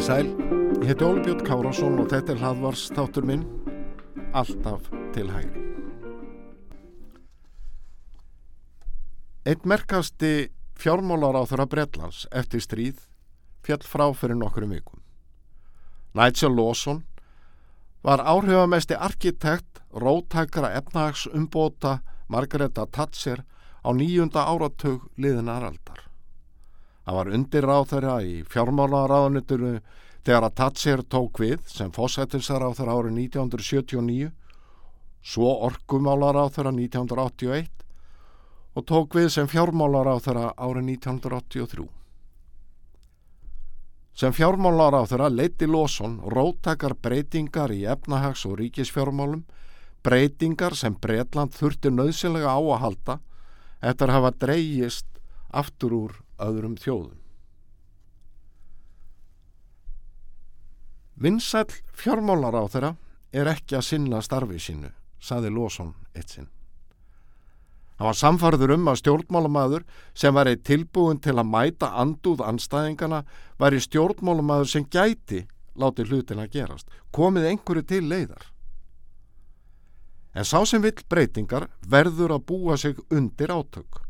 Komið sæl, ég heiti Óli Björn Kárásson og þetta er hlaðvars þáttur minn, alltaf til hægri. Eitt merkasti fjármólar á þeirra Breitlands eftir stríð fjall frá fyrir nokkurum vikum. Nigel Lawson var áhrifamesti arkitekt rótækara efnahags umbóta Margareta Thatcher á nýjunda áratug liðinar Það var undir ráð þeirra í fjármálaráðunituru þegar að Thatcher tók við sem þeirra árið 1979, svo orkumálar á þeirra 1981 og tók við sem fjármálar á þeirra árið 1983. Sem fjármálar á þeirra leiti Lawson róttakar breytingar í efnahags- og ríkisfjármálum, breytingar sem Breitland þurfti nöðsynlega á að halda eftir að hafa dreyjist aftur úr öðrum þjóðum. Vinsæl fjármálar á þeirra er ekki að sinna starfi sínu, saði Lawson eitt sinn. Hann var samfarður um að stjórnmálamæður sem var eitt tilbúin til að mæta andúð anstæðingana var í stjórnmálamæður sem gæti láti hlutin að gerast, komið einhverju til leiðar. En sá sem vill breytingar verður að búa sig undir átök.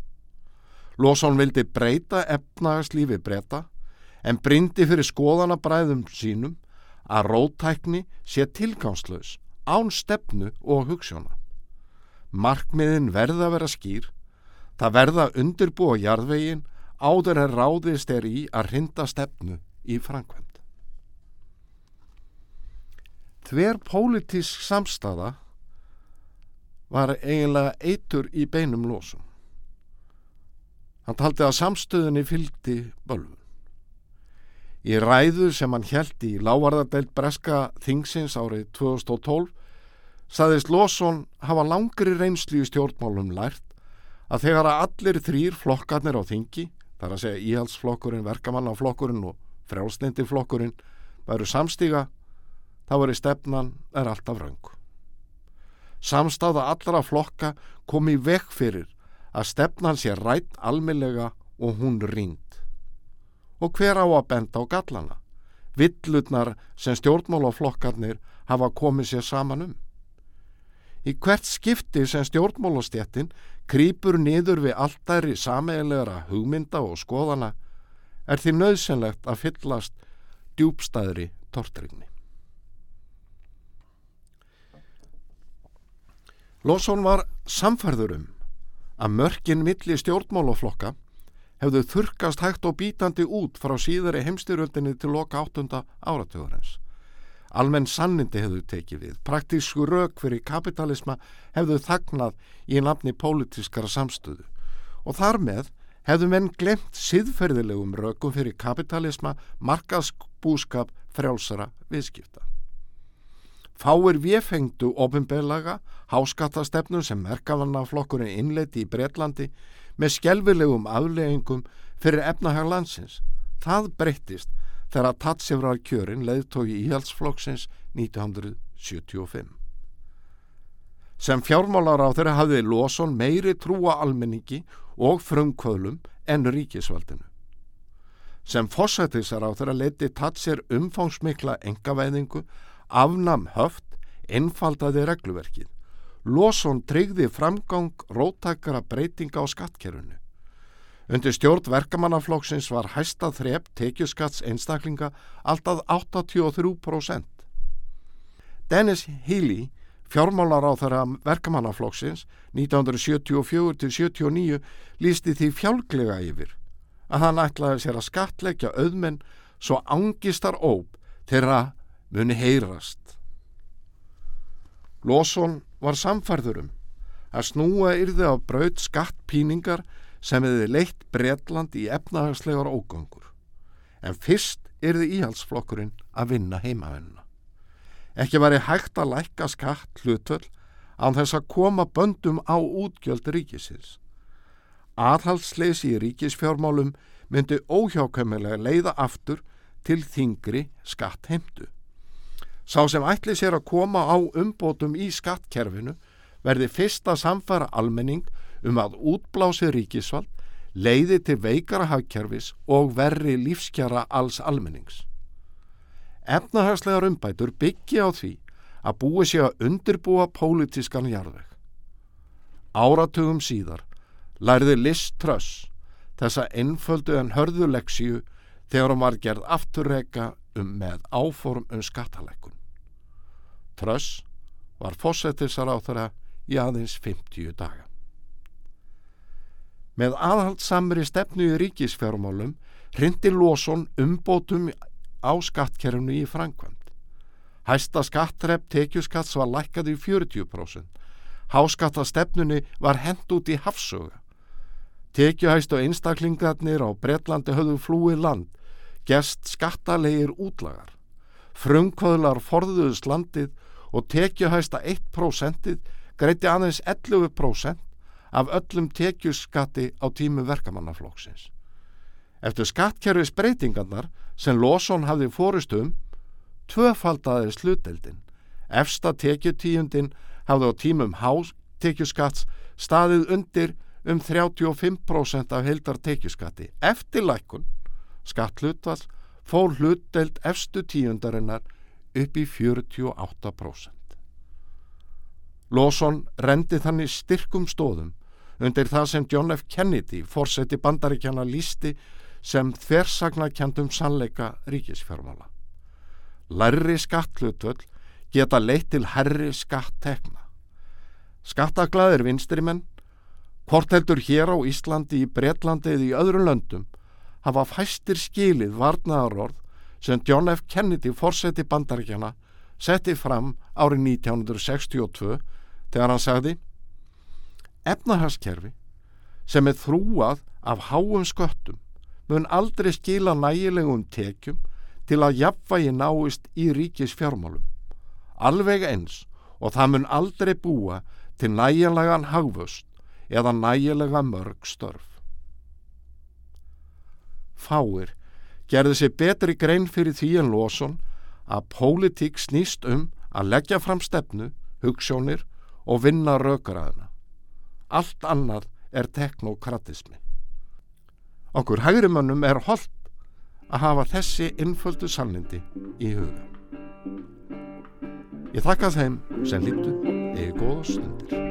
Lósson vildi breyta efnagslífi breyta en brindi fyrir skoðanabræðum sínum að rótækni sé tilgangslaus, án stefnu og hugssjóna. Markmiðin verða að vera skýr, það verða að undirbúa jarðvegin áður en ráðist er í að rinda stefnu í framkvæmt. Þver pólitísk samstaða var eiginlega eitur í beinum lósum. Hann taldi að samstöðunni fylgdi bölvun. Í ræðu sem hann held í lávarðardeild breska þingsins árið 2012 saðist Lawson hafa langri reynslu í stjórnmálum lært að þegar að allir þrýr flokkarnir á þingi, þar að segja íhalsflokkurinn, verkamannaflokkurinn og frjálslindiflokkurinn, væru samstíga, þá veri stefnan er alltaf raung. Samstáða allra flokka kom í vekk fyrir að stefnan sé rætt almeinlega og hún rínd. Og hver á að benda á gallana? Villutnar sem stjórnmálaflokkarnir hafa komið sér saman um. Í hvert skipti sem stjórnmálastjettin krýpur niður við alltæri sameigilegara hugmynda og skoðana er því nöðsynlegt að fyllast djúbstæðri tortrygni. Lósson var samfærður um að mörkin milli stjórnmálaflokka hefðu þurkast hægt og bítandi út frá síðari heimstyröldinni til loka áttunda áratugurins. Almenn sannindi hefðu tekið við, praktísku rauk fyrir kapitalisma hefðu þagnað í nafni pólitískara samstöðu og þar með hefðu menn glemt siðferðilegum raukum fyrir kapitalisma, markaðsbúskap, frjálsara viðskipta. Fáir viðfengdu ofinbeglaga háskattastefnum sem merkavannaflokkurinn innleiti í Breitlandi með skjelvilegum afleggingum fyrir efnahag landsins. Það breyttist þegar að Tatsefrar kjörin leiðtói íhaldsflokksins 1975. Sem fjármálar á þeirra hafði Lóson meiri trúa almenningi og frumkvöðlum en ríkisvaldinu. Sem fósættisar á þeirra leiti Tatser umfangsmikla engavæðingu afnam höft, einfaldaði regluverkið. Lóson tryggði framgang róttakara breytinga á skattkerfunu. Undir stjórn verkamannaflokksins var hæsta þrep tekjuskatts einstaklinga alltaf 83%. Dennis Healy, fjármálar á þeirra verkamannaflokksins 1974-79 lísti því fjálglega yfir að hann ætlaði sér að skattleggja auðmenn svo angistar óp þeirra muni heyrast. Lóson var samfærðurum að snúa yrði á braut skattpíningar sem hefði leitt Bretland í efnahagslegar ógangur. En fyrst yrði íhalsflokkurinn að vinna heimavennuna. Ekki væri hægt að lækka skatt hlutvöld án þess að koma böndum á útgjöld ríkisins. Aðhalsleysi í ríkisfjármálum myndi óhjákvæmilega leiða aftur til þingri skattheimtu. Sá sem ætli sér að koma á umbótum í skattkerfinu verði fyrst að samfara almenning um að útblási ríkisvald leiði til veikara hagkerfis og verri lífskjara alls almennings. Efnahagslegar umbætur byggja á því að búi sig að undirbúa pólitískan jarðveg. Áratugum síðar lærði Liz Truss þessa einföldu en hörðuleksju þegar hún var gerð afturreika um með áform um skattalækun. Truss var fósettisar á þeirra í aðeins 50 daga. Með aðhaldsamri stefnu í ríkisfjármálum hrindi Lósson umbótum á skattkerfnu í Frankvæmt. Hæsta skattrepp tekjuskatts var lækkað í 40%. Háskattastefnunni var hend út í hafsuga. Tekjuhæstu einstaklingarnir á Breitlandi höfðu flúið land, gest skattalegir útlagar. Frumkvöðlar forðuðust landið og tekjuhæsta 1% greiti aðeins 11% af öllum tekjuskatti á tímu verkamannaflóksins. Eftir skattkerfis breytingarnar sem Lósson hafði fórist um, tvöfaldaði sluteldin. Efsta tekjutíundin hafði á tímum hás tekjuskatts staðið undir um 35% af heildar tekjuskatti. Eftir lækun, skattlutval, fór hlutdelt efstu tíundarinnar upp í 48%. Lawson rendi þannig styrkum stóðum undir það sem John F. Kennedy, fórseti bandaríkjana, lísti sem þversagnakjandum sannleika ríkisfjármála. Lærri skattlutval geta leitt til herri skattekna. Skattaglaðir vinstrimenn, hvort heldur hér á Íslandi, í Breitlandi eða í öðrum löndum, hafa fæstir skilið varnaðarorð sem John F. Kennedy, fórseti bandaríkjana, setti fram árið 1962 þegar hann sagði Efnahagskerfi sem er þrúað af háum sköttum mun aldrei skila nægilegum tekjum til að jafnvægi náist í ríkis fjármálum. Alveg eins og það mun aldrei búa til nægilegan hagvöst eða nægilega mörg störf. Fáir gerði sér betri grein fyrir því en Lósson að pólitík snýst um að leggja fram stefnu, hugssjónir og vinna raukraðuna. Allt annað er teknokratismi. Okkur hægrimönnum er holdt að hafa þessi innföldu sannindi í huga. Ég þakka þeim sem lítu eða góða stundir.